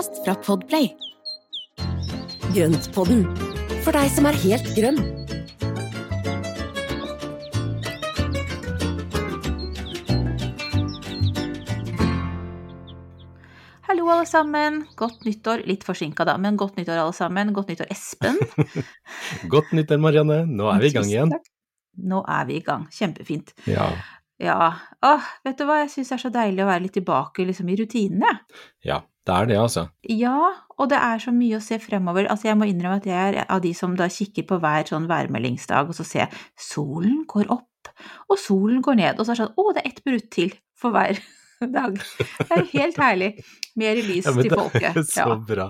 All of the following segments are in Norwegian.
Podkast fra Podplay. Grøntpodden, for deg som er helt grønn. Hallo, alle sammen. Godt nyttår. Litt forsinka, da, men godt nyttår, alle sammen. Godt nyttår, Espen. Godt nyttår, Marianne. Nå er vi i gang igjen. Nå er vi i gang. Kjempefint. Ja. Ja. Åh, vet du hva, jeg syns det er så deilig å være litt tilbake liksom, i rutinene. ja, det er det, altså. Ja, og det er så mye å se fremover. Altså, jeg må innrømme at jeg er av de som da kikker på hver sånn værmeldingsdag, og så ser jeg solen går opp, og solen går ned, og så er det sånn, å, det er ett minutt til for hver dag. Det er helt herlig. Mer lys Ja, til folket. er så Ja. bra.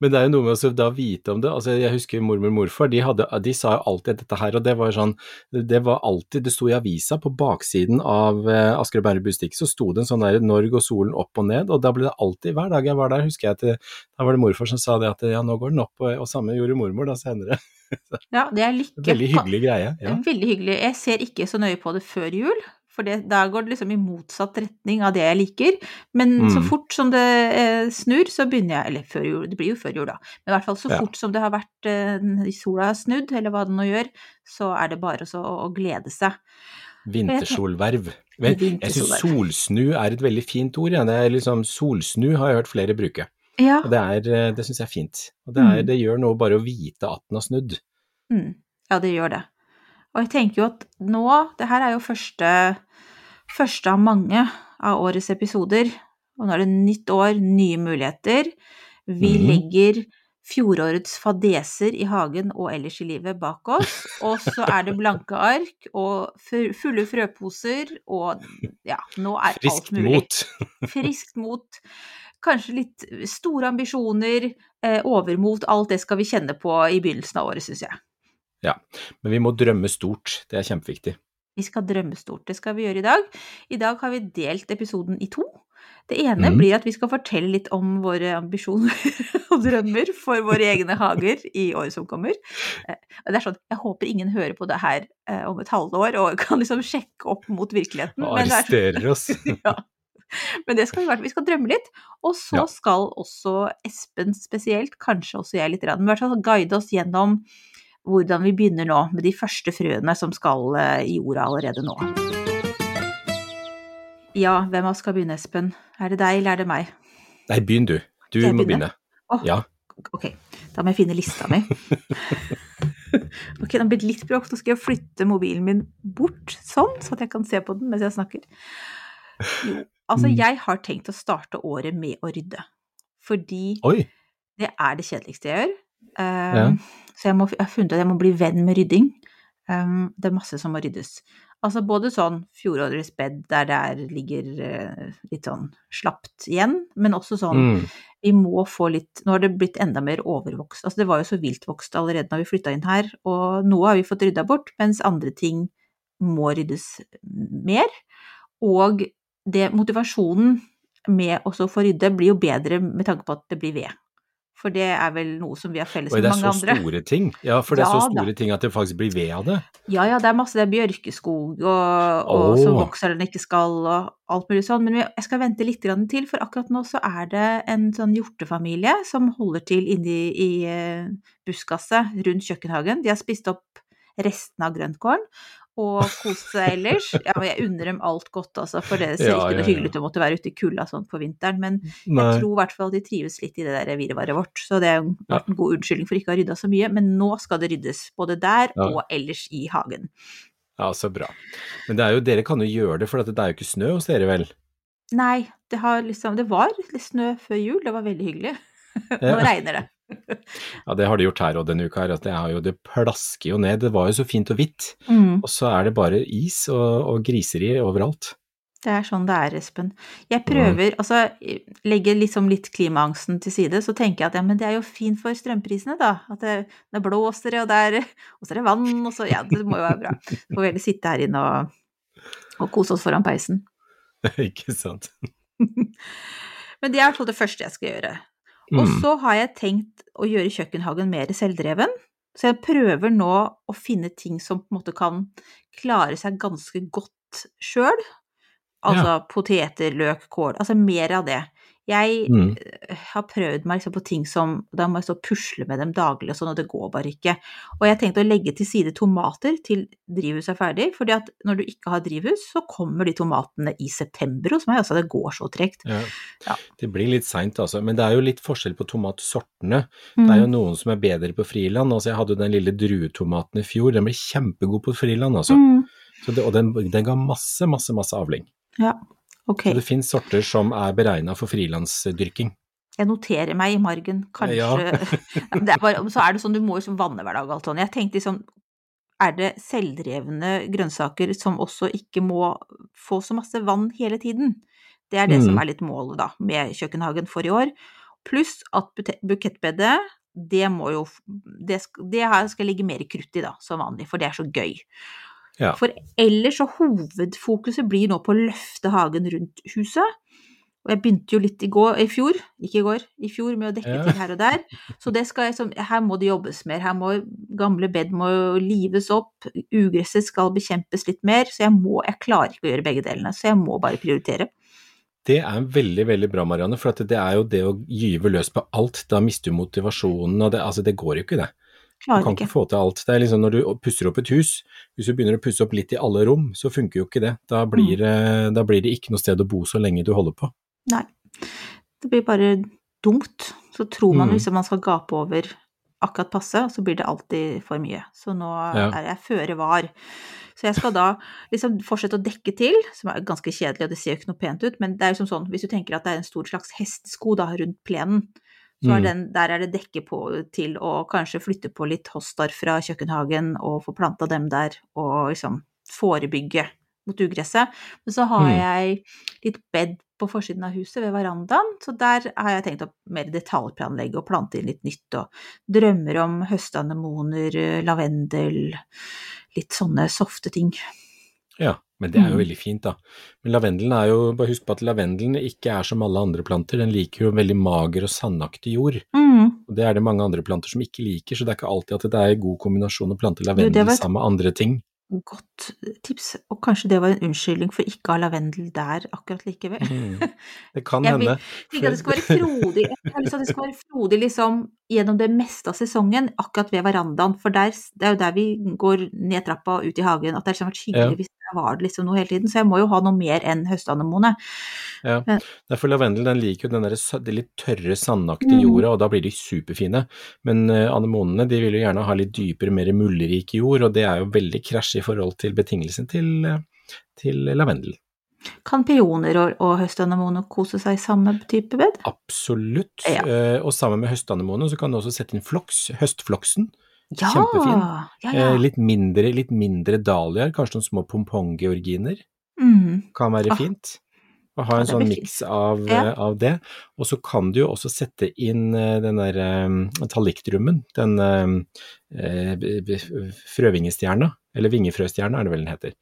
Men det er jo noe med å da vite om det. Altså, jeg husker mormor og morfar, de, hadde, de sa jo alltid dette her, og det var sånn Det var alltid Det sto i avisa, på baksiden av eh, Asker og Bærum Bustikk, så sto det en sånn der 'Norge og solen opp og ned', og da ble det alltid, hver dag jeg var der, husker jeg at da var det morfar som sa det at ja, nå går den opp, og, og samme gjorde mormor da senere. ja, det er lykke. Veldig hyggelig greie. Ja. Veldig hyggelig. Jeg ser ikke så nøye på det før jul, for det, da går det liksom i motsatt retning av det jeg liker. Men så Mm. fort som det eh, snur, så begynner jeg Eller før jul, det blir jo før jul, da. Men i hvert fall så Ja. fort som det har vært eh, sola har snudd, eller hva det nå gjør, så er det bare så å, å glede seg. Vintersolverv. Vel, Jeg syns solsnu er et veldig fint ord. Ja. Liksom, solsnu har jeg hørt flere bruke. Ja. Og det, er, eh, det syns jeg er fint. Og det, er, Mm. det gjør noe bare å vite at den har snudd. Mm, ja, det gjør det. Og jeg tenker jo at nå Det her er jo første, første av mange av årets episoder. Og nå er det nytt år, nye muligheter. Vi mm. legger fjorårets fadeser i hagen og ellers i livet bak oss. Og så er det blanke ark og fulle frøposer og ja, nå er alt Friskt mulig. mot. Friskt mot. Kanskje litt store ambisjoner, eh, overmot. Alt det skal vi kjenne på i begynnelsen av året, syns jeg. Ja, men vi må drømme stort. Det er kjempeviktig. Vi skal drømme stort. Det skal vi gjøre i dag. I dag har vi delt episoden i to. Det ene mm. blir at vi skal fortelle litt om våre ambisjoner og drømmer for våre egne hager i året som kommer. Eh, Det er sånn, Jeg håper ingen hører på det her eh, om et halvår og kan liksom sjekke opp mot virkeligheten. Og men det er- arresterer oss. ja. Men det skal vi, vi skal drømme litt. Og så Ja. skal også Espen spesielt, kanskje også jeg litt, men i hvert fall guide oss gjennom hvordan vi begynner nå med de første frøene som skal eh, i jorda allerede nå. Ja, hvem av oss skal begynne, Espen? Er det deg, eller er det meg? Nei, begynn du. Du må begynne? begynne. Åh, Ja. Ok, da må jeg finne lista mi. ok, den har blitt litt bråk. Nå skal jeg flytte mobilen min bort sånn, så at jeg kan se på den mens jeg snakker. Jo, altså Mm. jeg har tenkt å starte året med å rydde. Fordi Oi. det er det kjedeligste jeg gjør. Ja. Så jeg, må, jeg har funnet at jeg må bli venn med rydding. Um, det er masse som må ryddes. Altså både sånn fjorårets bed der det er, ligger eh, litt sånn slapt igjen, men også sånn Mm. vi må få litt Nå har det blitt enda mer overvokst. Altså det var jo så viltvokst allerede når vi flytta inn her, og noe har vi fått rydda bort, mens andre ting må ryddes mer. Og det motivasjonen med å få rydde blir jo bedre med tanke på at det blir ved. For det er vel noe som vi har felles Oi, med det er mange så andre. store ting. Ja, for det er så store da. ting at det faktisk blir ved av det. Ja, ja, det er masse, det er bjørkeskog og, og oh. som vokser der den ikke skal, og alt mulig sånn. Men jeg skal vente litt til, for akkurat nå så er det en sånn hjortefamilie som holder til inni i eh, buskaset rundt kjøkkenhagen. De har spist opp restene av grøntkålen og kose seg ellers. Ja, men jeg unner dem alt godt, altså, for det ser Ja, ikke noe ja. hyggelig ut å måtte være ute i kulda sånn på vinteren. Men Nei. jeg tror i hvert fall de trives litt i det der virvaret vårt, så det er Ja. en god unnskyldning for ikke å ha rydda så mye. Men nå skal det ryddes, både der Ja. og ellers i hagen. Ja, så bra. Men det jo, dere kan jo gjøre det, for det er jo ikke snø hos dere, vel? Nei, det har liksom Det var litt snø før jul, det var veldig hyggelig. Nå Ja. regner det. Ja, det har de gjort her og denne uka her. At det, jo, det plasker jo ned. Det var jo så fint og hvitt. Mm. Og så er det bare is og, og griseri overalt. Det er sånn det er, Espen. Jeg prøver, altså legge liksom litt klimaangsten til side, så tenker jeg at ja, men det er jo fint for strømprisene, da. At det, det blåser, og, der, og så er det vann, og så Ja, det må jo være bra. Får vi heller sitte her inne og, og kose oss foran peisen. Ikke sant. Men det er altså det første jeg skal gjøre. Og Mm. så har jeg tenkt å gjøre kjøkkenhagen mer selvdreven. Så jeg prøver nå å finne ting som på en måte kan klare seg ganske godt sjøl. Altså poteter, løk, kål. Altså mer av det. Jeg Mm. eh, har prøvd meg liksom på ting som Da må jeg stå og pusle med dem daglig og sånn, og det går bare ikke. Og jeg tenkte å legge til side tomater til drivhuset er ferdig, fordi at når du ikke har drivhus, så kommer de tomatene i september hos meg. Altså det går så tregt. Ja. Ja. Det blir litt seint, altså. Men det er jo litt forskjell på tomatsortene. Det er jo Mm. noen som er bedre på friland. Altså, jeg hadde jo den lille druetomaten i fjor, den ble kjempegod på friland, altså. Mm. Så det, og den, den ga masse, masse, masse avling. Ja, ok. Så det finnes sorter som er beregna for frilansdyrking. Jeg noterer meg i margen, kanskje Ja. Er bare, Så er det sånn, du må jo vanne hver dag, alt sånn. Jeg tenkte liksom, er det selvdrevne grønnsaker som også ikke må få så masse vann hele tiden? Det er det som Mm. er litt målet, da, med kjøkkenhagen for i år. Pluss at bukettbedet, det må jo Det, det skal ligge mer krutt i, da, som vanlig, for det er så gøy. Ja. For ellers så hovedfokuset blir nå på å løfte hagen rundt huset. Og jeg begynte jo litt i går, i fjor, ikke i går, i fjor med å dekke Ja. til her og der. Så det skal jeg, så her må det jobbes mer. Her må gamle bed må lives opp. Ugresset skal bekjempes litt mer. Så jeg må, jeg klarer ikke å gjøre begge delene. Så jeg må bare prioritere. Det er veldig, veldig bra, Marianne, for at det er jo det å gyve løs på alt. Da mister du motivasjonen, og det, altså, det går jo ikke, det. Du kan ikke. få til alt. Det er liksom når du pusser opp et hus, hvis du begynner å pusse opp litt i alle rom, så funker jo ikke det. Da Mm. blir, det- da blir det ikke noe sted å bo så lenge du holder på. Nei. Det blir bare dumt. Så tror man Mm. liksom man skal gape over akkurat passe, og så blir det alltid for mye. Så nå Ja. er jeg føre var. Så jeg skal da liksom fortsette å dekke til, som er ganske kjedelig, og det ser jo ikke noe pent ut, men det er jo som sånn, hvis du tenker at det er en stor slags hestesko da rundt plenen, så er Mm. den, der er det dekke på til å kanskje flytte på litt hostaer fra kjøkkenhagen og få planta dem der, og liksom forebygge mot ugresset. Men så har Mm. jeg litt bed på forsiden av huset ved verandaen, så der har jeg tenkt å mer detaljplanlegge og plante inn litt nytt, og drømmer om høstanemoner, lavendel, litt sånne softe ting. Ja, men det er jo Mm. veldig fint, da. Men lavendelen er jo, bare husk på at lavendelen ikke er som alle andre planter, den liker jo veldig mager og sandaktig jord. Mm. Og det er det mange andre planter som ikke liker, så det er ikke alltid at det er en god kombinasjon å plante lavendel et- sammen med andre ting. Godt tips, og kanskje det var en unnskyldning for ikke å ha lavendel der akkurat likevel. Mm. Det kan Jeg hende. ikke at det skal være frodig, jeg har lyst til at det skal være frodig liksom gjennom det meste av sesongen, akkurat ved verandaen, for der, det er jo der vi går ned trappa og ut i hagen, at det har vært hyggelig Ja. hvis var det liksom noe hele tiden, så jeg må jo ha noe mer enn høstanemone. Ja. derfor for lavendel den liker jo den der, det litt tørre, sandaktige Mm. jorda, og da blir de superfine. Men uh, anemonene de vil jo gjerne ha litt dypere, mer muldrik jord, og det er jo veldig krasj i forhold til betingelsen til, eh, til lavendel. Kan peoner og, og høstanemone kose seg i samme type bed? Absolutt. Ja. Eh, og sammen med høstanemone så kan du også sette inn floks, høstfloksen. Ja! Kjempefin. Ja, ja. Eh, litt mindre, litt mindre dahliaer, kanskje noen små pomponggeorginer. Mm. Kan være Ah. fint. Å ha en sånn miks av, Ja. eh, av det. Og så kan du jo også sette inn eh, den der um, talliktdrummen, den frøvingestjerna, eller vingefrøstjerna er det vel den heter.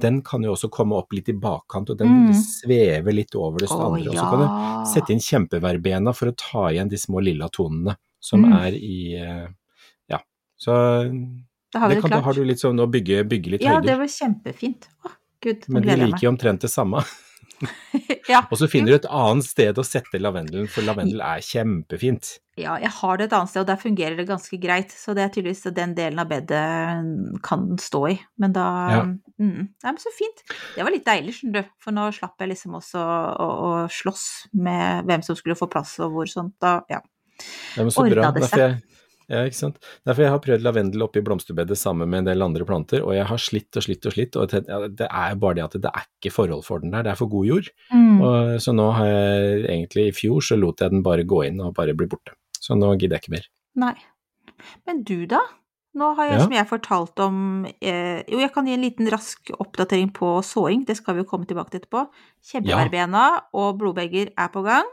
Den kan jo også komme opp litt i bakkant, og den Mm. svever litt over det andre. Og så kan du sette inn kjempeverbena for å ta igjen de små lilla tonene som Mm. er i. Så Da har det kan, da har du litt sånn å bygge, bygge litt Ja, det var kjempefint. Å, Gud, Men de liker jo omtrent det samme. ja. Og så finner du et annet sted å sette lavendelen, for lavendel er kjempefint. Ja, jeg har det et annet sted, og der fungerer det ganske greit. Så det er tydeligvis den delen av bedet kan den stå i. Men da Ja. mm, Nei, men så fint. Det var litt deilig, skjønner du. For nå slapp jeg liksom også å, å slåss med hvem som skulle få plass og hvor sånt. Da, ja. Ja, men så Ordna bra. det jeg, ja, ikke sant. Derfor jeg har prøvd lavendel oppi blomsterbedet sammen med en del andre planter, og jeg har slitt og slitt og slitt, og det, er bare det at det er ikke forhold for den der, det er for god jord. Mm. Og, så nå har jeg egentlig, i fjor så lot jeg den bare gå inn og bare bli borte. Så nå gidder jeg ikke mer. Nei. Men du, da? Nå har jeg, Ja. som jeg fortalte om eh, Jo, jeg kan gi en liten rask oppdatering på såing, det skal vi jo komme tilbake til etterpå. Kjempeverbena og blodbegger er på gang.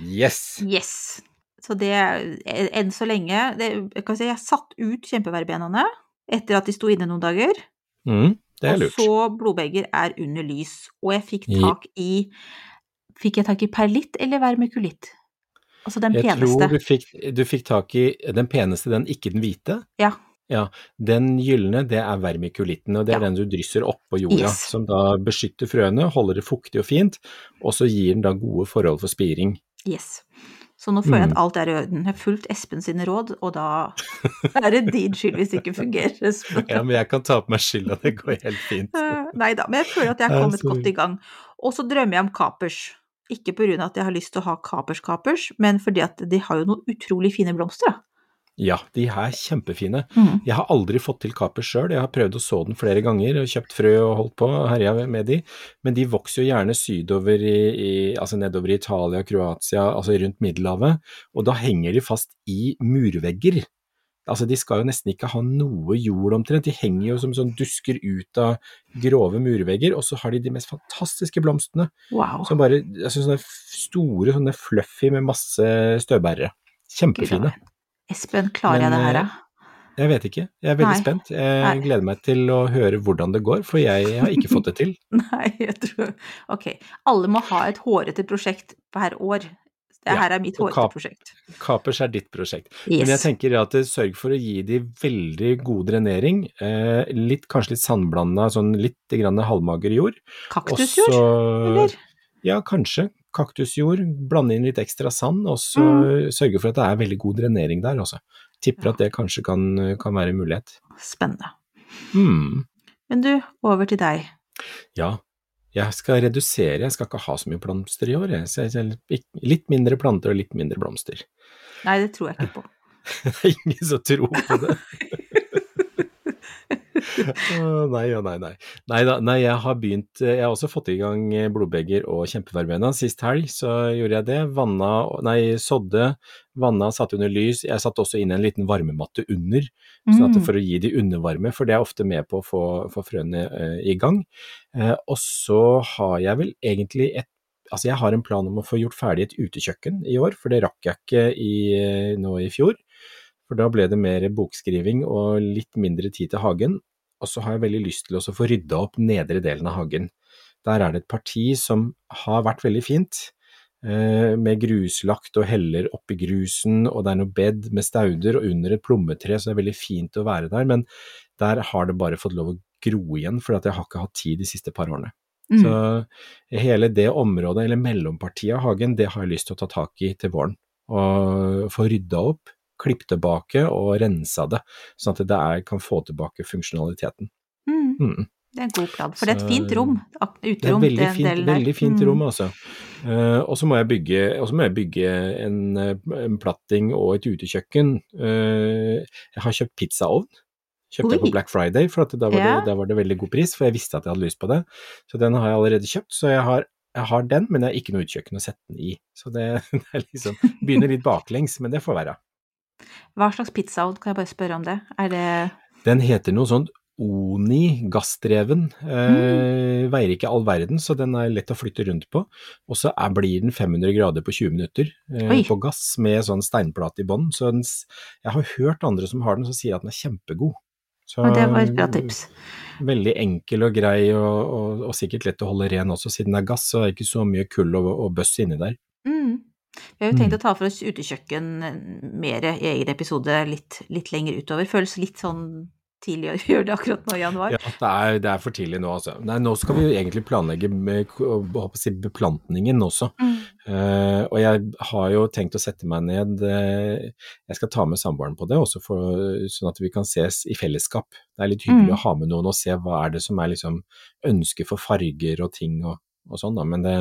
Yes! Yes! Så det eh, Enn så lenge det, Jeg kan si jeg satt ut kjempeverbenene etter at de sto inne noen dager. Mm, det er og så blodbegger er under lys. Og jeg fikk tak i Fikk jeg tak i perlitt eller vermikulitt? Altså den Jeg peneste. tror du fikk, du fikk tak i den peneste, den ikke den hvite. Ja. Ja, Den gylne, det er vermikulitten, og det er Ja. den du drysser oppå jorda, Yes. som da beskytter frøene, holder det fuktig og fint, og så gir den da gode forhold for spiring. Yes. Så nå føler jeg Mm. at alt er i orden. Jeg har fulgt Espen sine råd, og da er det din skyld hvis det ikke fungerer. Ja, men jeg kan ta på meg skylda, det går helt fint. Nei da, men jeg føler at jeg har kommet godt i gang. Og så drømmer jeg om kapers. Ikke av at jeg har lyst til å ha kapers-kapers, men fordi at de har jo noen utrolig fine blomster, da. Ja, de er kjempefine. Mm. Jeg har aldri fått til kapers sjøl, jeg har prøvd å så den flere ganger og kjøpt frø og holdt på og herja med de, men de vokser jo gjerne sydover i, i altså nedover i Italia, Kroatia, altså rundt Middelhavet, og da henger de fast i murvegger. Altså de skal jo nesten ikke ha noe jord omtrent, de henger jo som sånn dusker ut av grove murvegger, og så har de de mest fantastiske blomstene, Wow. som bare, altså sånne store, sånne fluffy med masse støvbærere. Kjempefine. Espen, klarer jeg det her, eh, da? Jeg vet ikke, jeg er veldig Nei. spent. Jeg Nei. gleder meg til å høre hvordan det går, for jeg har ikke fått det til. Nei, jeg tror Ok. Alle må ha et hårete prosjekt per år. Det Ja, er mitt hårete. Kapers er ditt prosjekt. Men jeg tenker at det sørg for å gi de veldig god drenering. Eh, litt, kanskje litt sandblanda, sånn litt halvmager jord. Kaktusjord, eller? Ja, kanskje. Kaktusjord. Blande inn litt ekstra sand, og så Mm. sørge for at det er veldig god drenering der, altså. Tipper Ja. at det kanskje kan, kan være en mulighet. Spennende. Mm. Men du, over til deg. Ja, jeg skal redusere, jeg skal ikke ha så mye blomster i år. Litt mindre planter og litt mindre blomster. Nei, det tror jeg ikke på. Det er ingen som tror på det. Nei og nei, nei. Nei, da, nei, jeg har begynt Jeg har også fått i gang blodbegger og kjempeverbena. Sist helg så gjorde jeg det. Vanna, nei, sådde, vanna, satte under lys. Jeg satte også inn en liten varmematte under, sånn Mm. for å gi de undervarme, for det er ofte med på å få, få frøene uh, i gang. Uh, og så har jeg vel egentlig et Altså, jeg har en plan om å få gjort ferdig et utekjøkken i år, for det rakk jeg ikke i, eh, nå i fjor. For da ble det mer bokskriving og litt mindre tid til hagen. Og så har jeg veldig lyst til også å få rydda opp nedre delen av hagen. Der er det et parti som har vært veldig fint, eh, med gruslagt og heller oppi grusen, og det er noe bed med stauder og under et plommetre, så det er veldig fint å være der. Men der har det bare fått lov å gro igjen, for jeg har ikke hatt tid de siste par årene. Mm. Så hele det området, eller mellompartiet av hagen, det har jeg lyst til å ta tak i til våren. Og få rydda opp, klippe tilbake og rensa det, sånn at det er, kan få tilbake funksjonaliteten. Mm. Mm. Det er en god plan, for det er et fint rom. Uterom. Det er veldig fint, veldig fint Mm. rom, altså. Eh, og så må jeg bygge, må jeg bygge en, eh, en platting og et utekjøkken. Eh, jeg har kjøpt pizzaovn. Kjøpte jeg på Black Friday, for at da var, Ja. det, da var det veldig god pris, for jeg visste at jeg hadde lyst på det. Så den har jeg allerede kjøpt, så jeg har, jeg har den, men jeg har ikke noe utekjøkken å sette den i. Så det, det er liksom Begynner litt baklengs, men det får være. Hva slags pizzaovn, kan jeg bare spørre om det? Er det Den heter noe sånt Oni gassdreven. Eh, Veier ikke all verden, så den er lett å flytte rundt på. Og så blir den 500 grader på 20 minutter eh, på gass med sånn steinplate i bånn. Så den, jeg har hørt andre som har den som sier at den er kjempegod. Så, Og det var et bra tips. Veldig enkel og grei, og, og, og sikkert lett å holde ren også. Siden det er gass, så er det ikke så mye kull og, og bøss inni der. Mm. Vi har jo tenkt Mm. å ta for oss utekjøkken mer i egen episode litt, litt lenger utover. Føles litt sånn tidlig å gjøre det akkurat nå i januar. Ja, det er, det er for tidlig nå, altså. Nei, nå skal vi jo egentlig planlegge med, si, beplantningen også. Mm. Uh, og jeg har jo tenkt å sette meg ned uh, Jeg skal ta med samboeren på det, også for, sånn at vi kan ses i fellesskap. Det er litt hyggelig Mm. å ha med noen og se hva er det som er liksom ønsket for farger og ting og, og sånn, da. Men det,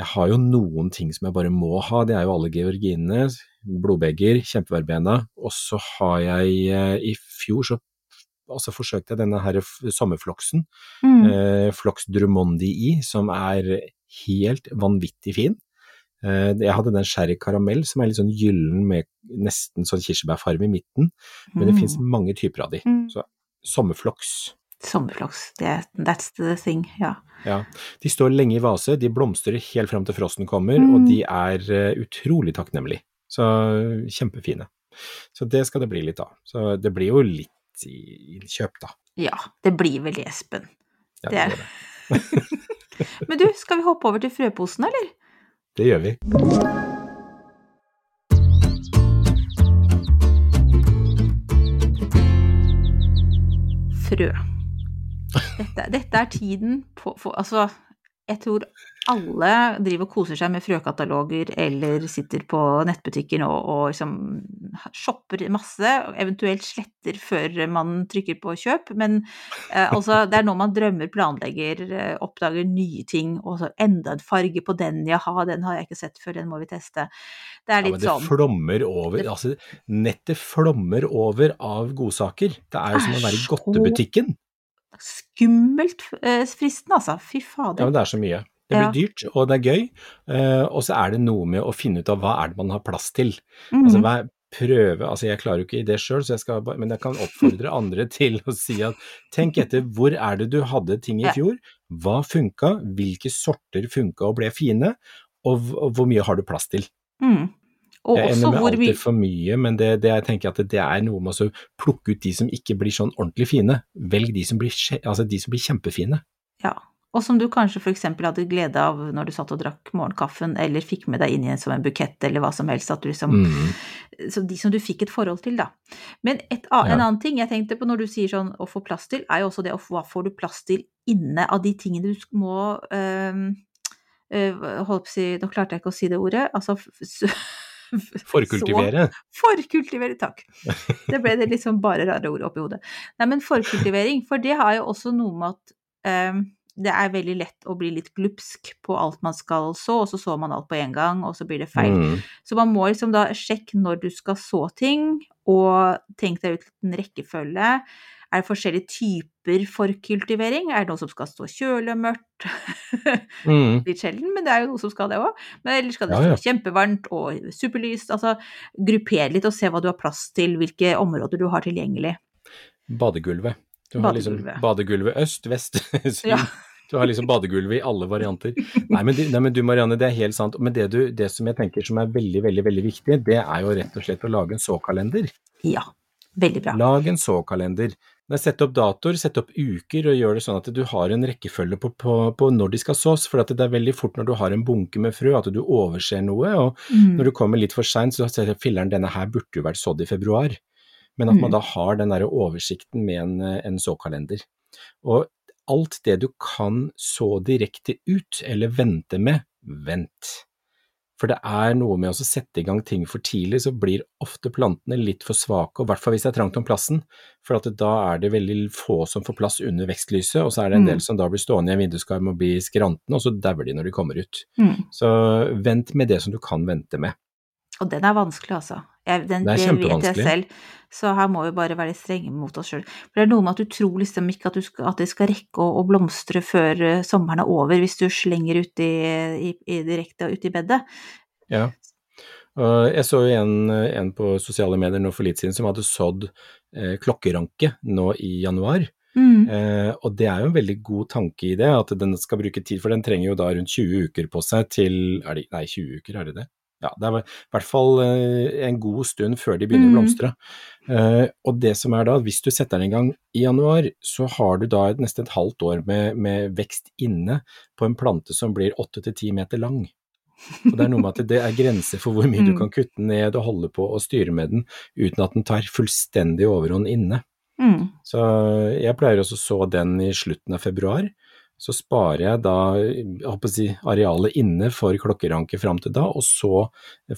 jeg har jo noen ting som jeg bare må ha. Det er jo alle georginene, blodbegger, kjempeverbena. Og så har jeg eh, I fjor så altså forsøkte jeg denne her sommerfloksen Mm. eh, Flox Drumondii, som er helt vanvittig fin. Eh, Jeg hadde den sherry karamell som er litt sånn gyllen med nesten sånn kirsebærfarge i midten, men det Mm. finnes mange typer av de. Mm. Så sommerfloks. Sommerfloks, that's the thing, ja. Ja. De står lenge i vase, de blomstrer helt fram til frosten kommer, Mm. og de er eh, utrolig takknemlige. Så kjempefine. Så det skal det bli litt av. Så det blir jo litt i, i da. Ja, det blir vel Espen. Ja, Det er- det, gjør det. Men du, skal vi hoppe over til frøposen, eller? det gjør vi. Frø. Dette, dette er tiden på for, Altså, jeg tror alle driver og koser seg med frøkataloger eller sitter på nettbutikken og, og liksom shopper masse, eventuelt sletter før man trykker på kjøp. Men eh, altså, det er nå man drømmer, planlegger, eh, oppdager nye ting. Og så enda en farge på den, jaha, den har jeg ikke sett før, den må vi teste. Det er Ja, litt men det sånn flommer over, altså nettet flommer over av godsaker. Det er jo som å være i godtebutikken. Skummelt eh, fristende, altså. Fy Ja, men det er så mye. Det blir Ja. dyrt, og det er gøy. eh, og så er det noe med å finne ut av hva er det man har plass til. Mhm. Altså hva prøve, altså jeg klarer jo ikke det sjøl, men jeg kan oppfordre andre til å si at tenk etter hvor er det du hadde ting i fjor, hva funka, hvilke sorter funka og ble fine, og, og hvor mye har du plass til. Mm. Og Jeg ender med alltid vi... for mye, men det, det jeg tenker at det er noe med å plukke ut de som ikke blir sånn ordentlig fine. Velg de som blir, altså de som blir kjempefine. Ja. Og som du kanskje f.eks. hadde glede av når du satt og drakk morgenkaffen, eller fikk med deg inn i en som en bukett, eller hva som helst. At du liksom Mm. Så de som du fikk et forhold til, da. Men et, a- Ja. en annen ting jeg tenkte på når du sier sånn å få plass til, er jo også det å hva får du plass til inne av de tingene du må øh, øh, Holdt på å si Nå klarte jeg ikke å si det ordet. Altså Forkultivere. Så, forkultivere, takk. Det ble det liksom bare rare ord oppi hodet. Nei, men forkultivering, for det har jo også noe med at um, det er veldig lett å bli litt glupsk på alt man skal så, og så så man alt på en gang, og så blir det feil. Mm. Så man må liksom da sjekke når du skal så ting, og tenk deg ut en rekkefølge. Er det forskjellige typer forkultivering? Er det noe som skal stå kjølig og mørkt? Mm. Litt sjelden, men det er jo noe som skal det òg. Eller skal det Ja, ja. stå kjempevarmt og superlyst? Altså grupper litt og se hva du har plass til, hvilke områder du har tilgjengelig. Badegulvet. Du har liksom Badegulvet. badegulvet øst, vest, syd. Ja. Du har liksom badegulvet i alle varianter. Nei, men, du- nei, men du Marianne, det er helt sant. Men det, du, det som jeg tenker som er veldig, veldig, veldig viktig, det er jo rett og slett å lage en såkalender. Ja, veldig bra. Lag en såkalender. Det er Sett opp datoer, sett opp uker og gjør det sånn at du har en rekkefølge på, på, på når de skal sås. For at det er veldig fort når du har en bunke med frø at du overser noe. og Mm. Når du kommer litt for seint, så ser jeg filleren denne her burde jo vært sådd i februar. Men at man Mm. da har den der oversikten med en, eh, en såkalender. Og alt det du kan så direkte ut, eller vente med, vent. For det er noe med å sette i gang ting for tidlig, så blir ofte plantene litt for svake, og i hvert fall hvis det er trangt om plassen. For at da er det veldig få som får plass under vekstlyset, og så er det en Mm. del som da blir stående i en vinduskarm og blir skrantende, og så dauer de når de kommer ut. Mm. Så vent med det som du kan vente med. Og den er vanskelig, altså. Jeg, den, Det er det kjempevanskelig. selv, så her må vi bare være litt strenge mot oss sjøl. For det er noe med at du tror liksom ikke at, du skal, at det skal rekke å, å blomstre før eh, sommeren er over, hvis du slenger uti i, i, direkte ut i bedet. Ja. Jeg så jo en, en på sosiale medier nå for litt siden som hadde sådd eh, klokkeranke nå i januar. Mm. Eh, og det er jo en veldig god tanke i det, at den skal bruke tid, for den trenger jo da rundt 20 uker på seg til det, Nei, 20 uker, er det det? Ja, det er i hvert fall eh, en god stund før de begynner å Mm. blomstre. Uh, og det som er da, hvis du setter den i gang i januar, så har du da nesten et halvt år med, med vekst inne på en plante som blir 8-10 meter lang. Og det er noe med at det er grenser for hvor mye du Mm. kan kutte ned og holde på og styre med den uten at den tar fullstendig overhånd inne. Mm. Så jeg pleier også å så den i slutten av februar. Så sparer jeg da jeg si, arealet inne for klokkeranke fram til da, og så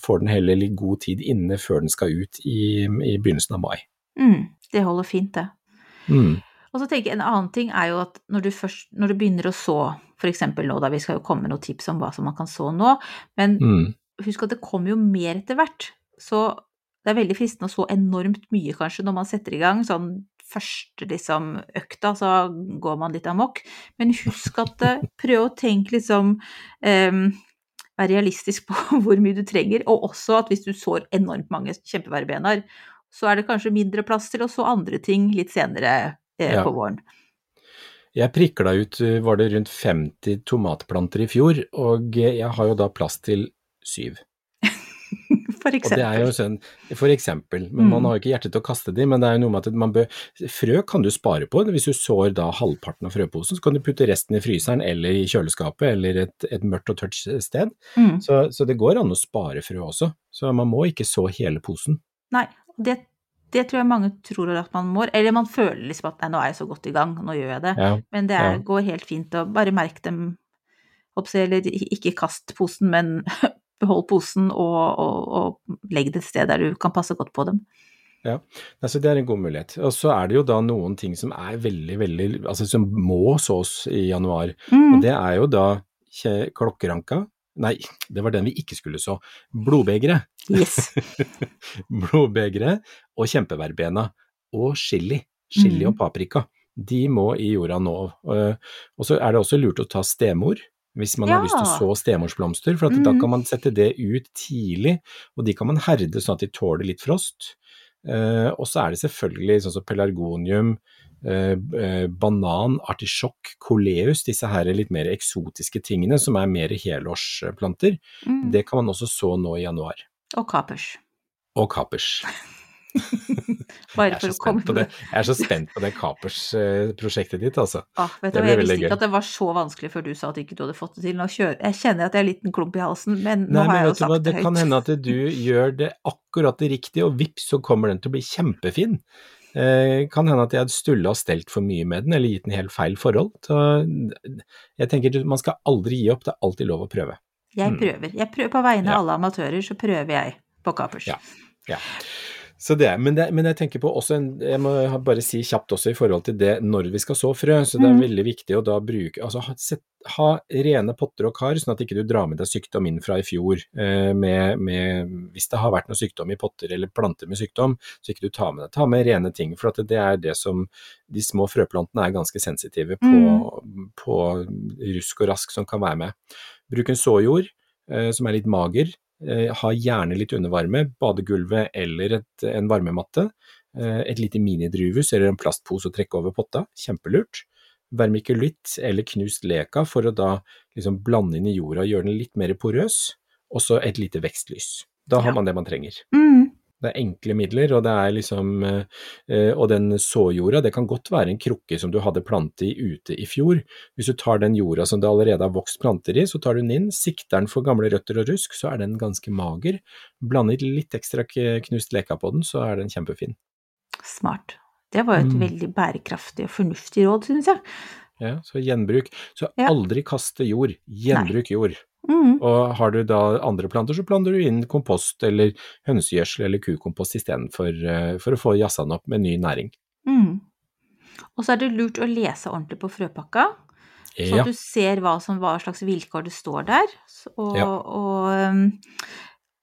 får den heller litt god tid inne før den skal ut i, i begynnelsen av mai. Mm. Det holder fint, det. Mm. Og så tenker jeg En annen ting er jo at når du, først, når du begynner å så, f.eks. nå, da vi skal jo komme med noen tips om hva som man kan så nå, men Mm. husk at det kommer jo mer etter hvert. Så det er veldig fristende å så enormt mye, kanskje, når man setter i gang. Sånn første liksom økta, så går man litt amok. Men husk at eh, prøv å tenke liksom um, være realistisk på hvor mye du trenger, og også at hvis du sår enormt mange kjempeverbenar, så er det kanskje mindre plass til å så andre ting litt senere eh, Ja. på våren. Jeg prikla ut, uh, var det rundt 50 tomatplanter i fjor, og uh, jeg har jo da plass til syv. For eksempel. sånn, for eksempel, men man Mm. har jo ikke hjerte til å kaste de, men det er jo noe med at man bør, frø kan du spare på, hvis du sår da halvparten av frøposen, så kan du putte resten i fryseren eller i kjøleskapet eller et, et mørkt og tørt sted. Mm. Så, så det går an å spare frø også, så man må ikke så hele posen. Nei, det, det tror jeg mange tror at man må, eller man føler liksom at nei, nå er jeg så godt i gang, nå gjør jeg det. Ja, Men det er, Ja. går helt fint å bare merke dem, hoppsi, eller ikke kast posen, men behold posen og, og, og legg det et sted der du kan passe godt på dem. altså det er en god mulighet. Og så er det jo da noen ting som er veldig, veldig, altså som må sås i januar, Mm. og det er jo da klokkeranka, nei, det var den vi ikke skulle så, blodbegre. Yes. blodbegre og kjempeverbena og chili, chili mm. og paprika. De må i jorda nå. Eh, Og så er det også lurt å ta stemor, hvis man har lyst til å så stemorsblomster, for at da Mhm. kan man sette det ut tidlig, og de kan man herde sånn at de tåler litt frost. Eh, og så er det selvfølgelig sånn som pelargonium, eh, eh, banan, artisjokk, koleus, disse her litt mer eksotiske tingene som er mer helårsplanter. Mm. Det kan man også så nå i januar. Og kapers. Og kapers. Bare Jeg for å komme det. jeg er så spent på det kapers-prosjektet ditt, altså. Ah, vet du, Det hva, jeg blir visste ikke at det var så vanskelig før du sa at ikke du hadde fått det til. Nå kjører, jeg kjenner at jeg er en liten klump i halsen, men nå Nei, har men jeg jo sagt det det kan hende at du gjør det akkurat det riktige, og vips, så kommer den til å bli kjempefin. Eh, kan hende at jeg hadde stulla og stelt for mye med den, eller gitt den helt feil forhold. Så jeg tenker man skal aldri gi opp, det er alltid lov å prøve. Jeg prøver. Jeg prøver på vegne Ja. av alle amatører, så prøver jeg på kapers. Ja. Ja. Så det, men, det, men jeg tenker på også en, jeg må bare si kjapt også i forhold til det når vi skal så frø, så det er Mhm. veldig viktig å da bruke, altså ha, set, ha rene potter og kar, sånn at ikke du drar med deg sykdom inn fra i fjor, eh, med, med, hvis det har vært noe sykdom i potter eller planter med sykdom, så ikke du tar med deg, ta med rene ting, for at det er det som, de små frøplantene er ganske sensitive på, på rusk og rask som kan være med. Bruk en såjord, eh, som er litt mager, ha gjerne litt undervarme, badegulvet eller et, en varmematte. Eh, et lite minidrivhus eller en plastpose å trekke over potta, kjempelurt. Vermikulitt eller knust leka for å da liksom blande inn i jorda og gjøre den litt mer porøs, og så et lite vekstlys. Da har Ja. man det man trenger. Mm. Det er enkle midler, og det er liksom eh, eh, Og den såjorda, det kan godt være en krukke som du hadde plante i ute i fjor. Hvis du tar den jorda som det allerede har vokst planter i, så tar du den inn, sikter den for gamle røtter og rusk, så er den ganske mager. Blander litt ekstra knust leka på den, så er den kjempefin. Smart. Det var jo et Mm. veldig bærekraftig og fornuftig råd, synes jeg. Ja, så gjenbruk. Så Ja. aldri kaste jord, gjenbruk jord. Mm. Og har du da andre planter, så planter du inn kompost eller hønsegjødsel eller kukompost istedenfor uh, for å få jazza den opp med ny næring. Mm. Og så er det lurt å lese ordentlig på frøpakka, så Ja. du ser hva, som, hva slags vilkår det står der. Og, Ja. og, um,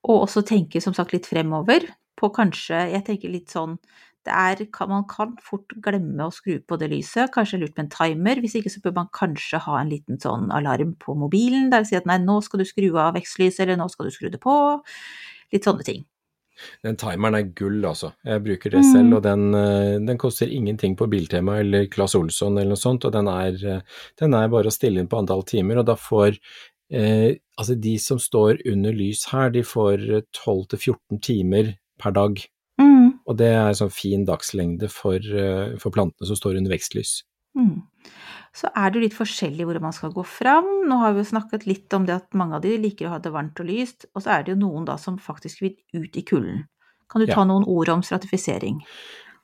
og også tenke som sagt litt fremover på kanskje Jeg tenker litt sånn er, Man kan fort glemme å skru på det lyset, kanskje lurt med en timer. Hvis ikke så bør man kanskje ha en liten sånn alarm på mobilen der det sier at nei, nå skal du skru av vekstlyset, eller nå skal du skru det på. Litt sånne ting. Den timeren er gull, altså. Jeg bruker det Mm. selv, og den, eh, den koster ingenting på Biltema eller Claes Olsson eller noe sånt, og den er, eh, den er bare å stille inn på antall timer, og da får eh, Altså, de som står under lys her, de får eh, 12-14 timer per dag, Mm. Og det er sånn fin dagslengde for, eh, for plantene som står under vekstlys. Mm. Så er det litt forskjellig hvordan man skal gå fram. Nå har vi jo snakket litt om det at mange av de liker å ha det varmt og lyst, og så er det jo noen da som faktisk vil ut i kulden. Kan du ta Ja. noen ord om stratifisering?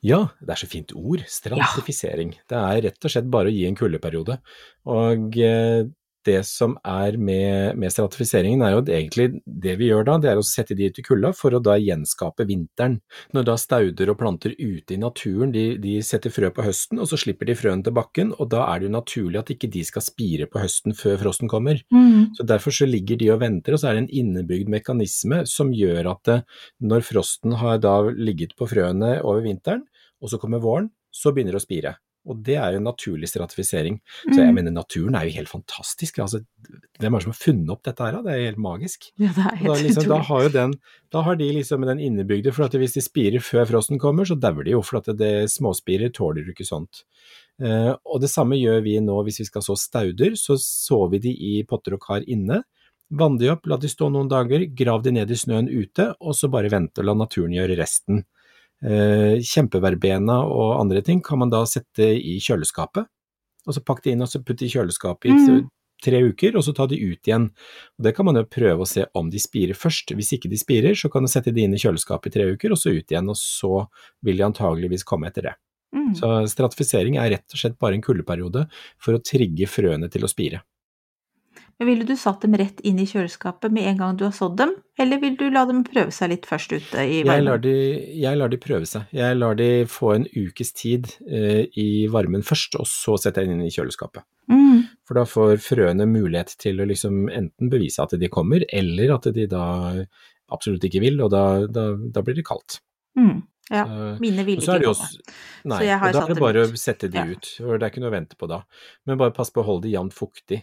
Ja, det er så fint ord. Stratifisering. Det er rett og slett bare å gi en kuldeperiode. Og eh, det som er med, med stratifiseringen, er jo at egentlig det vi gjør da, det er å sette de ut i kulda for å da gjenskape vinteren. Når da stauder og planter ute i naturen, de, de setter frø på høsten, og så slipper de frøene til bakken, og da er det jo naturlig at ikke de skal spire på høsten før frosten kommer. Så Derfor så ligger de og venter, og så er det en innebygd mekanisme som gjør at det, når frosten har da ligget på frøene over vinteren, og så kommer våren, så begynner det å spire. Og det er jo en naturlig stratifisering. Så jeg mener naturen er jo helt fantastisk. Altså, hvem er det som har funnet opp dette her? Det er helt magisk. Ja, det er helt Da, liksom, da, har jo den, da har de liksom den innebygde, for at hvis de spirer før frosten kommer, så dauer de jo, for at det, småspirer tåler jo ikke sånt. Eh, og det samme gjør vi nå hvis vi skal så stauder, så sår vi de i potter og kar inne. Vann de opp, la de stå noen dager, grav de ned i snøen ute, og så bare vente og la naturen gjøre resten. Eh, kjempeverbena og andre ting kan man da sette i kjøleskapet, og så pakke det inn og så putte i kjøleskapet i Mm. tre uker, og så ta de ut igjen. Og Det kan man jo prøve å se om de spirer først. Hvis ikke de spirer, så kan du sette de inn i kjøleskapet i tre uker, og så ut igjen, og så vil de antageligvis komme etter det. Mm. Så stratifisering er rett og slett bare en kuldeperiode for å trigge frøene til å spire. Men ville du satt dem rett inn i kjøleskapet med en gang du har sådd dem, eller vil du la dem prøve seg litt først ute i Jeg lar, varmen? de, jeg lar de prøve seg. Jeg lar de få en ukes tid eh, i varmen først, og så setter jeg dem inn i kjøleskapet. Mm. For da får frøene mulighet til å liksom enten bevise at de kommer, eller at de da absolutt ikke vil, og da, da, da blir det kaldt. Mm. Ja, mine vil ville ikke komme. også- Nei, og da er det bare å sette de ut, for det er ikke noe å vente på da. Men bare pass på å holde de jevnt fuktig.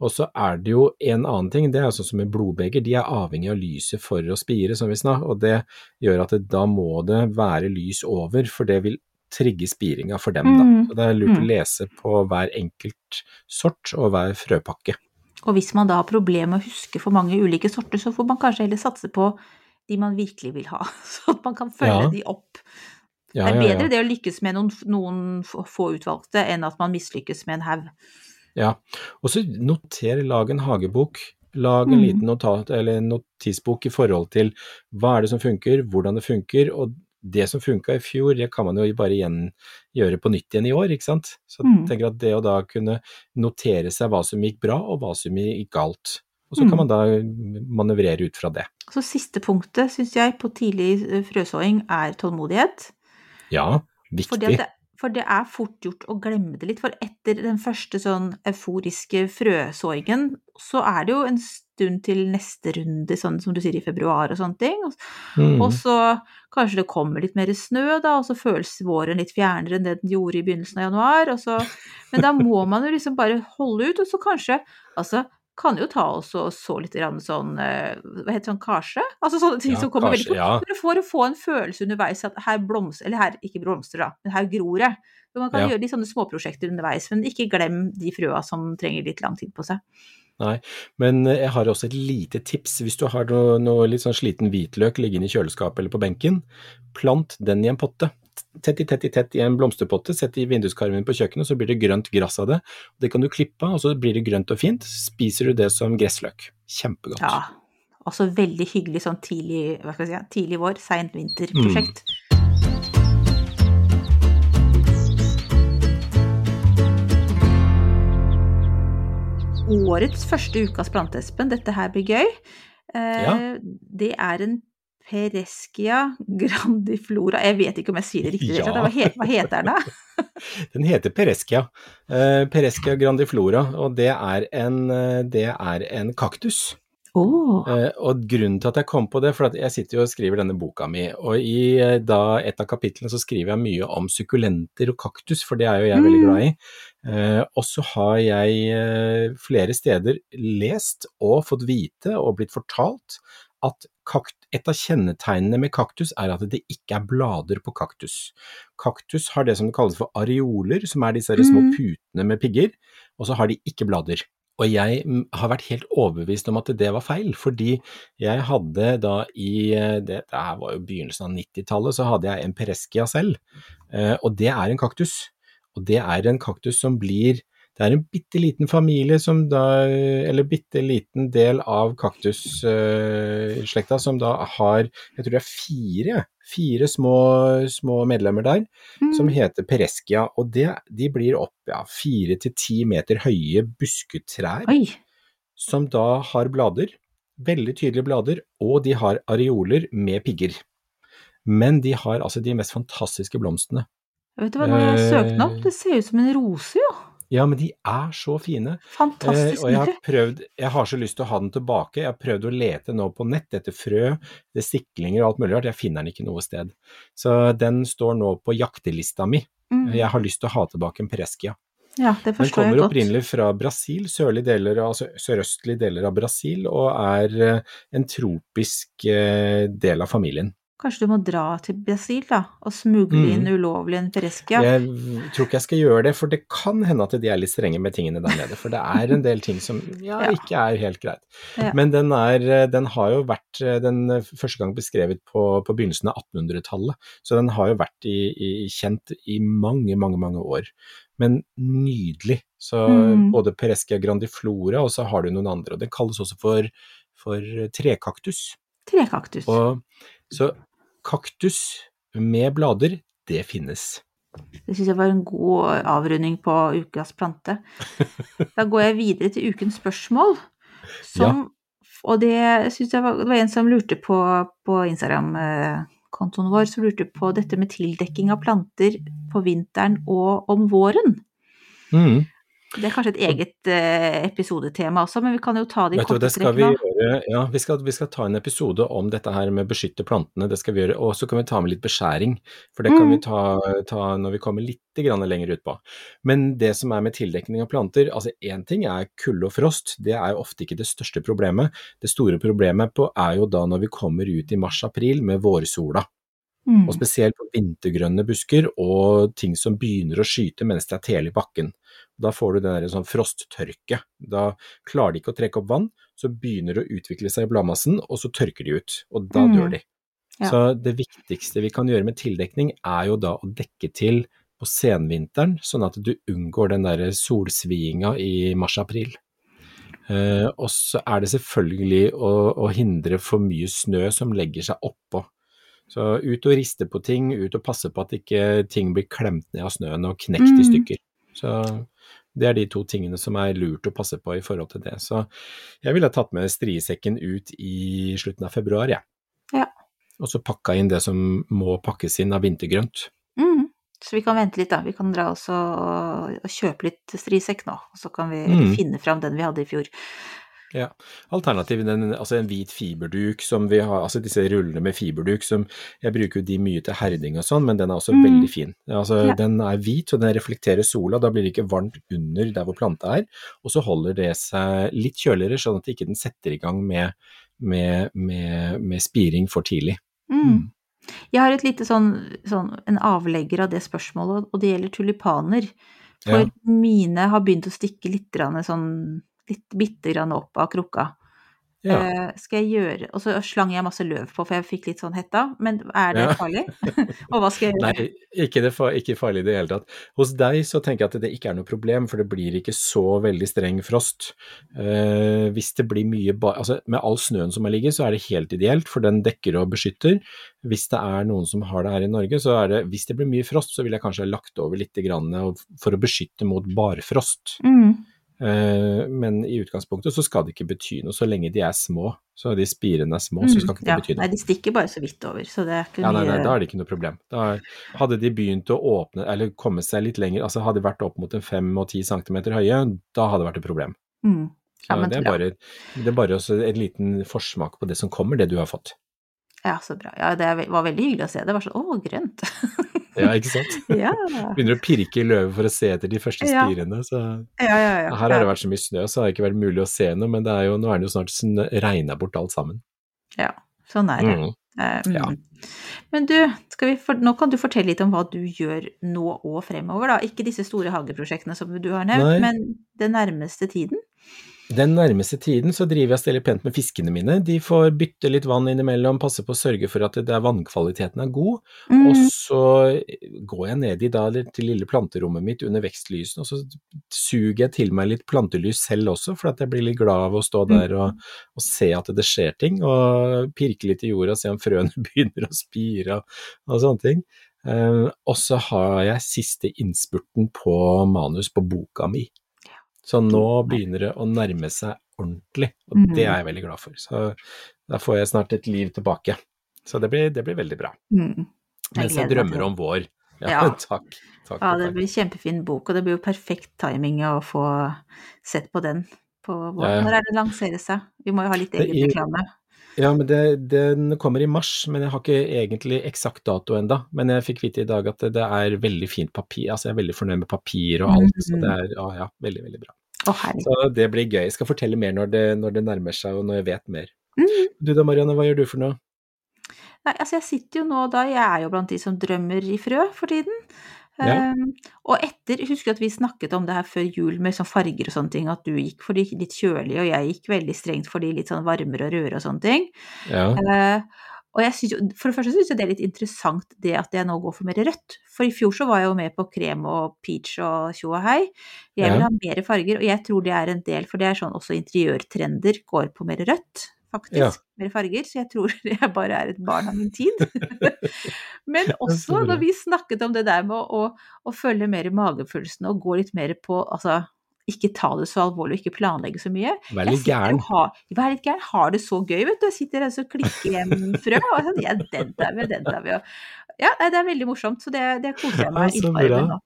Og så er det jo en annen ting, det er sånn som med blodbeger, de er avhengig av lyset for å spire, som vi sa, og det gjør at det, da må det være lys over, for det vil trigge spiringa for dem, da. Mm. Så det er lurt å Mm. lese på hver enkelt sort og hver frøpakke. Og hvis man da har problemer med å huske for mange ulike sorter, så får man kanskje heller satse på de man virkelig vil ha, så at man kan følge Ja. de opp. Ja, det er ja, ja. bedre det å lykkes med noen, noen få få utvalgte, enn at man mislykkes med en haug. Ja, og så noter, lag en hagebok. Lag en Mm. liten notat, eller notisbok i forhold til hva er det som funker, hvordan det funker, og det som funka i fjor, det kan man jo bare igjen gjøre på nytt igjen i år, ikke sant. Så Mm. jeg tenker at det å da kunne notere seg hva som gikk bra, og hva som gikk galt, og så Mm. kan man da manøvrere ut fra det. Så siste punktet, syns jeg, på tidlig eh, frøsåing er tålmodighet. Ja, Fordi viktig. at det, for det er fort gjort å glemme det litt. For etter den første sånn euforiske frøsåingen, så er det jo en stund til neste runde, sånn som du sier i februar og sånne ting. Mm. og så kanskje det kommer litt mer snø, da, og så føles våren litt fjernere enn det den gjorde i begynnelsen av januar. Så, men da må man jo liksom bare holde ut, og så kanskje Altså, kan jo ta oss og så litt sånn eh, Hva heter det, sånn karse? Altså sånne ting Ja, som kommer veldig fort. ja. For å få en følelse underveis at her blomstrer Eller her ikke blomstrer, da, men her gror det. Så man kan Ja. gjøre litt sånne småprosjekter underveis, men ikke glem de frøa som trenger litt lang tid på seg. Nei, men eh, jeg har også et lite tips. Hvis du har noe, noe litt sånn sliten hvitløk liggende i kjøleskapet eller på benken, plant den i en potte. Tett i tett i tett i en blomsterpotte, sett i vinduskarmen på kjøkkenet, så blir det grønt gress av det. Det kan du klippe av, og så blir det grønt og fint. Spiser du det som gressløk. Kjempegodt. Ja. Også veldig hyggelig sånn tidlig, hva skal jeg si, tidlig vår, seint Mm. vinterprosjekt. Årets første ukas planteespen, dette her blir gøy. Eh, Ja. Det er en Pereskia grandiflora Jeg vet ikke om jeg sier det riktig. Ja. Hva, heter, hva heter den, da? Den heter Pereskia. Uh, Pereskia grandiflora, og det er en, eh, det er en kaktus. Oh. Uh, og grunnen til at jeg kom på det, for jeg sitter jo og skriver denne boka mi, og i eh, da et av kapitlene så skriver jeg mye om sukkulenter og kaktus, for det er jo jeg veldig Mm. glad i. Uh, og så har jeg eh, flere steder lest og fått vite og blitt fortalt at kakt, et av kjennetegnene med kaktus er at det ikke er blader på kaktus. Kaktus har det som det kalles for areoler, som er disse små Mm. putene med pigger, og så har de ikke blader. Og jeg mm, har vært helt overbevist om at det var feil, fordi jeg hadde da i eh, det, det her var jo begynnelsen av 90-tallet, så hadde jeg en pereskia selv, eh, og det er en kaktus. Og det er en kaktus som blir Det er en bitte liten familie som da Eller bitte liten del av kaktusslekta som da har Jeg tror det er fire, fire små, små medlemmer der som Mm. heter pereskia, og det, de blir opp ja, fire til ti meter høye busketrær Oi. som da har blader, veldig tydelige blader, og de har areoler med pigger. Men de har altså de mest fantastiske blomstene. Vet du hva, når jeg søkte den Eh. opp, det ser ut som en rose, jo. Ja, men de er så fine. Eh, og jeg har prøvd, jeg har så lyst til å ha den tilbake. Jeg har prøvd å lete nå på nett etter frø, det stiklinger og alt mulig rart. Jeg finner den ikke noe sted. Så den står nå på jaktelista mi. Mm. Jeg har lyst til å ha tilbake en Preskia. Ja, det forstår jeg godt. Den kommer opprinnelig fra Brasil, sørlige deler, av- altså sørøstlige deler av Brasil, og er eh, en tropisk eh, del av familien. Kanskje du må dra til Brasil, da, og smugle Mm. inn ulovlig en Pereskia? Jeg tror ikke jeg skal gjøre det, for det kan hende at de er litt strenge med tingene der nede. For det er en del ting som ja, Ja. ikke er helt greit. Ja. Men den, er, den har jo vært den første gang beskrevet på, på begynnelsen av 1800-tallet, så den har jo vært i, i, kjent i mange, mange, mange år. Men nydelig. Så Mm. både Pereskia grandiflora, og så har du noen andre. Og den kalles også for, for trekaktus. Trekaktus. Og, så kaktus med blader, det finnes. Det syns jeg var en god avrunding på ukas plante. Da går jeg videre til ukens spørsmål, som Og det syns jeg var Det var en som lurte på på Instagram-kontoen vår, som lurte på dette med tildekking av planter på vinteren og om våren. Mm. Det er kanskje et eget eh, episodetema også, men vi kan jo ta det i korte trekk vi nå. Ja, vi skal, vi skal ta en episode om dette her med beskytte plantene, det skal vi gjøre. Og så kan vi ta med litt beskjæring, for det kan Mm. vi ta, ta når vi kommer litt grann lenger utpå. Men det som er med tildekning av planter, altså én ting er kulde og frost, det er jo ofte ikke det største problemet. Det store problemet på, er jo da når vi kommer ut i mars-april med vårsola. Mm. Og spesielt på vintergrønne busker og ting som begynner å skyte mens det er tele i bakken. Da får du den sånn frosttørke. Da klarer de ikke å trekke opp vann, så begynner det å utvikle seg i bladmassen, og så tørker de ut. Og da Mm. dør de. Ja. Så det viktigste vi kan gjøre med tildekning, er jo da å dekke til på senvinteren, sånn at du unngår den der solsviinga i mars-april. Eh, og så er det selvfølgelig å, å hindre for mye snø som legger seg oppå. Så ut og riste på ting, ut og passe på at ikke ting blir klemt ned av snøen og knekt i Mm. stykker. Så det er de to tingene som er lurt å passe på i forhold til det. Så jeg ville tatt med striesekken ut i slutten av februar, jeg. Ja. Og så pakka inn det som må pakkes inn av vintergrønt. Mm. Så vi kan vente litt, da. Vi kan dra også og, og kjøpe litt strisekk nå, og så kan vi Mm. finne fram den vi hadde i fjor. Ja. Alternativet den, altså en hvit fiberduk som vi har, altså disse rullene med fiberduk som Jeg bruker jo de mye til herding og sånn, men den er også Mm. veldig fin. Altså Ja. Den er hvit, og den reflekterer sola, da blir det ikke varmt under der hvor planta er, og så holder det seg litt kjøligere, sånn at ikke den setter i gang med, med, med, med spiring for tidlig. Mm. Jeg har et lite sånn, sånn en avlegger av det spørsmålet, og det gjelder tulipaner. For Ja. mine har begynt å stikke litt sånn litt bitte grann opp av krukka. Ja. Uh, skal jeg gjøre Og så slang jeg masse løv på, for jeg fikk litt sånn hetta. Men er det Ja. farlig? og hva skal jeg gjøre? Nei, ikke, det, ikke farlig i det hele tatt. Hos deg så tenker jeg at det ikke er noe problem, for det blir ikke så veldig streng frost. Uh, hvis det blir mye altså Med all snøen som har ligget, så er det helt ideelt, for den dekker og beskytter. Hvis det er noen som har det her i Norge, så er det Hvis det blir mye frost, så vil jeg kanskje ha lagt over litt for å beskytte mot barfrost. Mm. Eh, men i utgangspunktet så skal det ikke bety noe, så lenge de er små. Så de spirene er små, så skal ikke det Mm. ja. bety noe. Nei, de stikker bare så vidt over, så det er ikke Ja, nei, nei, da er det ikke noe problem. Da hadde de begynt å åpne, eller komme seg litt lenger, altså hadde de vært opp mot en fem og ti centimeter høye, da hadde det vært et problem. mm. Ja, men det, er bare, det er bare en liten forsmak på det som kommer, det du har fått. Ja, så bra. Ja, det var veldig hyggelig å se. Det var sånn å, grønt. Ja, ikke sant? ja. Begynner å pirke i løvet for å se etter de første spirene. Så ja, ja, ja. her har det vært så mye snø, så har det ikke vært mulig å se noe, men det er jo, nå er det jo snart regna bort alt sammen. Ja, sånn er det. Mm. Mm. Ja. Men du, for, nå kan du fortelle litt om hva du gjør nå og fremover, da. Ikke disse store hageprosjektene som du har nevnt, Nei. men den nærmeste tiden. Den nærmeste tiden så driver jeg stille steller pent med fiskene mine. De får bytte litt vann innimellom, passe på å sørge for at det vannkvaliteten er god. Mm. Og så går jeg ned i da til lille planterommet mitt under vekstlysene, og så suger jeg til meg litt plantelys selv også, for at jeg blir litt glad av å stå der og, og se at det skjer ting, og pirke litt i jorda, se om frøene begynner å spire og, og sånne ting. Uh, og så har jeg siste innspurten på manus på boka mi. Så nå begynner det å nærme seg ordentlig, og Mhm. det er jeg veldig glad for. Så da får jeg snart et liv tilbake. Så det blir, det blir veldig bra. Mm. Mens jeg meg til drømmer om vår. Ja, Ja. takk. takk, Ja, det takk. blir kjempefin bok, og det blir jo perfekt timing å få sett på den på vår. Ja, ja. Når er det lanseres, seg? Vi må jo ha litt egen i- reklame. Ja, men det, den kommer i mars, men jeg har ikke egentlig eksakt dato enda. Men jeg fikk vite i dag at det, er veldig fint papir, altså jeg er veldig fornøyd med papir og alt. Så det er ja, ja, veldig, veldig bra. Oh. Så det blir gøy. Jeg skal fortelle mer når det, når det nærmer seg og når jeg vet mer. Mm. Du da, Marianne, hva gjør du for noe? Nei, altså jeg sitter jo nå da, jeg er jo blant de som drømmer i frø for tiden. Ja. Um, og etter, husker at vi snakket om det her før jul med sånn farger og sånne ting, at du gikk for de litt kjølige, og jeg gikk veldig strengt for de litt sånn varmere og rødere og sånne ting. Ja, Uh, og jeg synes for det første syns jeg det er litt interessant det at jeg nå går for mer rødt. For i fjor så var jeg jo med på krem og peach og tjo og hei. Jeg vil ha mer farger, og jeg tror det er en del, for det er sånn også interiørtrender går på mer rødt, faktisk. Ja. Mer farger. Så jeg tror jeg bare er et barn av min tid. Men også når vi snakket om det der med å, å, å følge mer magefølelsen og gå litt mer på altså ikke ta det så alvorlig og ikke planlegge så mye. vær litt gæren. har- Vær litt gæren. Har det så gøy, vet du. Jeg sitter her og klikker hjem frø, og sånn, ja, den tar vi, den tar vi. Og, ja, det er veldig morsomt, så det, det koser jeg meg Ja, innmari med nå.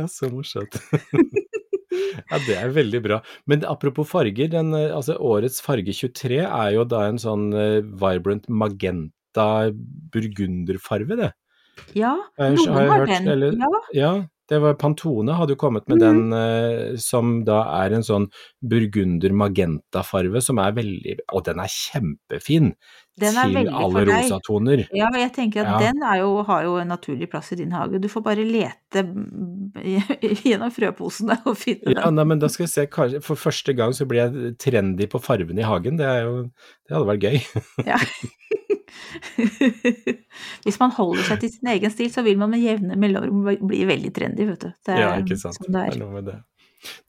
Ja, så morsomt. ja, det er veldig bra. Men apropos farger, den, eh, altså årets farge 23 er jo da en sånn eh, vibrant magenta burgunderfarve, det. Ja, noen har har den. eller- Ja, Ja, det var Pantone hadde jo kommet med mm. den eh, som da er en sånn burgunder magenta-farve som er veldig Og den er kjempefin Den er til alle rosatoner. ja, men jeg tenker at Ja. den jo, har jo en naturlig plass i din hage. Du får bare lete gjennom frøposene og finne Ja, den. nei, men da skal vi se, kanskje for første gang så blir jeg trendy på farven i hagen. Det jo Det hadde vært gøy. Ja. Hvis man holder seg til sin egen stil, så vil man med jevne mellomrom bli veldig trendy, vet du. Det er Ja, ikke sant. sånn det Det er. er noe med det.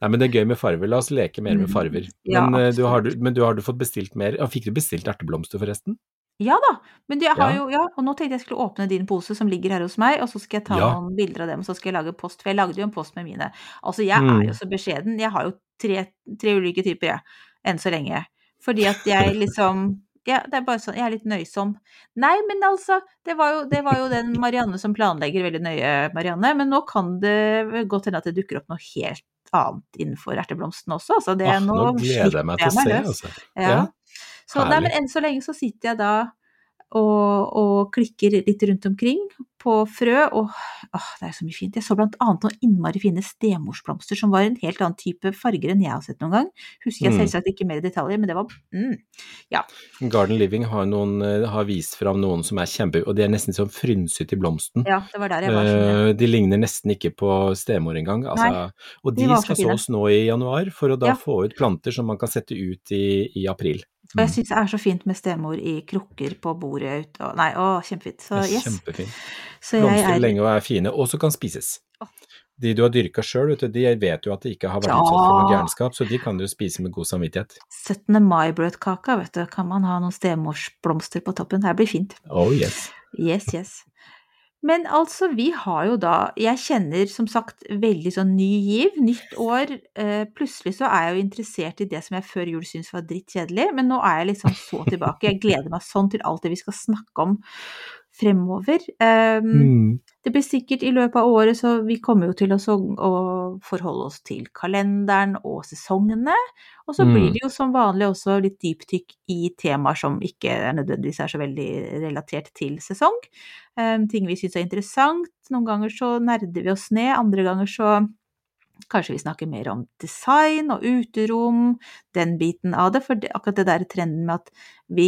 Nei, men det er gøy med farver. La oss leke mer med Mm. farver. Ja, Men, eh, du, har, men du, har du fått bestilt mer? Ja, fikk du bestilt erteblomster, forresten? Ja da, men jeg har Ja. jo, ja, og nå tenkte jeg skulle åpne din pose som ligger her hos meg, og så skal jeg ta Ja. noen bilder av dem, og så skal jeg lage post, for jeg lagde jo en post med mine. Altså, jeg Mm. er jo så beskjeden, jeg har jo tre, tre ulike typer, jeg, enn så lenge. Fordi at jeg liksom ja, det er bare sånn, jeg er litt nøysom. Nei, men altså, det var jo, det var jo den Marianne som planlegger veldig nøye, Marianne, men nå kan det godt hende at det dukker opp noe helt annet innenfor erteblomsten også, altså det Ah, nå, nå gleder jeg meg til å se, altså. Ja. Ja, Så, nei, men enn så lenge så sitter jeg da og, og klikker litt rundt omkring på frø, og åh, det er så mye fint. Jeg så blant annet noen innmari fine stemorsblomster som var en helt annen type farger enn jeg har sett noen gang. Husker jeg Mm. selvsagt ikke mer i detaljer, men det var mm, Garden Living har, noen, eh, har vist fram noen som er kjempe... Og de er nesten sånn frynset i blomsten. Ja, det var der jeg var. Sånn, du. Eh, de ligner nesten ikke på stemor engang. Altså, og de de skal sås nå i januar, for å da Ja. få ut planter som man kan sette ut i, i april. Og jeg syns det er så fint med stemor i krukker på bordet ute og Nei, å, kjempefint. Så yes. Kjempefint. Så jeg Blomstrer er lenge og er fine, og så kan spises. De du har dyrka sjøl, de vet jo at de ikke har vært utsatt for noe gærenskap, så de kan du spise med god samvittighet. 17. mai-brødkaka, vet du. Kan man ha noen stemorsblomster på toppen. Det blir fint. Oh yes. Yes, yes. Men altså, vi har jo da Jeg kjenner som sagt veldig sånn ny giv, nytt år. Eh, plutselig så er jeg jo interessert i det som jeg før jul syntes var drittkjedelig, men nå er jeg liksom så tilbake. Jeg gleder meg sånn til alt det vi skal snakke om fremover. Um, Mm. det blir sikkert i løpet av året, så vi kommer jo til å, så, å forholde oss til kalenderen og sesongene. Og så blir Mm. det jo som vanlig også litt dypdykk i temaer som ikke er nødvendigvis er så veldig relatert til sesong. Um, ting vi syns er interessant. Noen ganger så nerder vi oss ned, andre ganger så Kanskje vi snakker mer om design og uterom, den biten av det. For det, akkurat det der trenden med at vi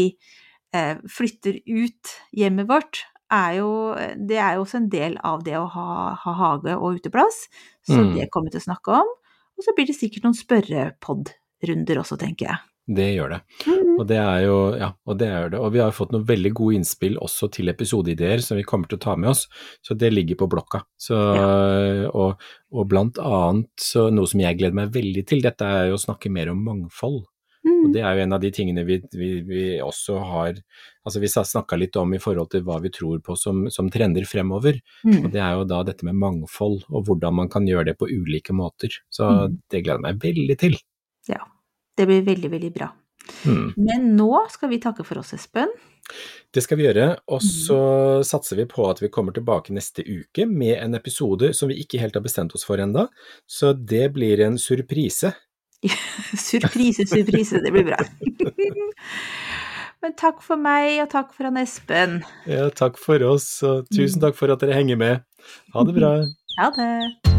flytter ut hjemmet vårt, er jo, det er jo også en del av det å ha, ha hage og uteplass. Så Mm. det kommer vi til å snakke om. Og så blir det sikkert noen spørrepod-runder også, tenker jeg. Det gjør det. Og det er jo, ja, og det er det. Og vi har fått noen veldig gode innspill også til episodeideer som vi kommer til å ta med oss, så det ligger på blokka. Så, og, og blant annet så noe som jeg gleder meg veldig til, dette er jo å snakke mer om mangfold. Og Mm. det er jo en av de tingene vi, vi, vi også har Altså vi snakka litt om i forhold til hva vi tror på som, som trender fremover. Mm. Og det er jo da dette med mangfold, og hvordan man kan gjøre det på ulike måter. Så Mm. det gleder jeg meg veldig til. Ja. Det blir veldig, veldig bra. Hmm. Men nå skal vi takke for oss, Espen. Det skal vi gjøre, og så satser vi på at vi kommer tilbake neste uke med en episode som vi ikke helt har bestemt oss for enda, så det blir en surprise. surprise, surprise, det blir bra. Men takk for meg, og takk for han Espen. Ja, takk for oss, og tusen takk for at dere henger med. Ha det bra. Ha det.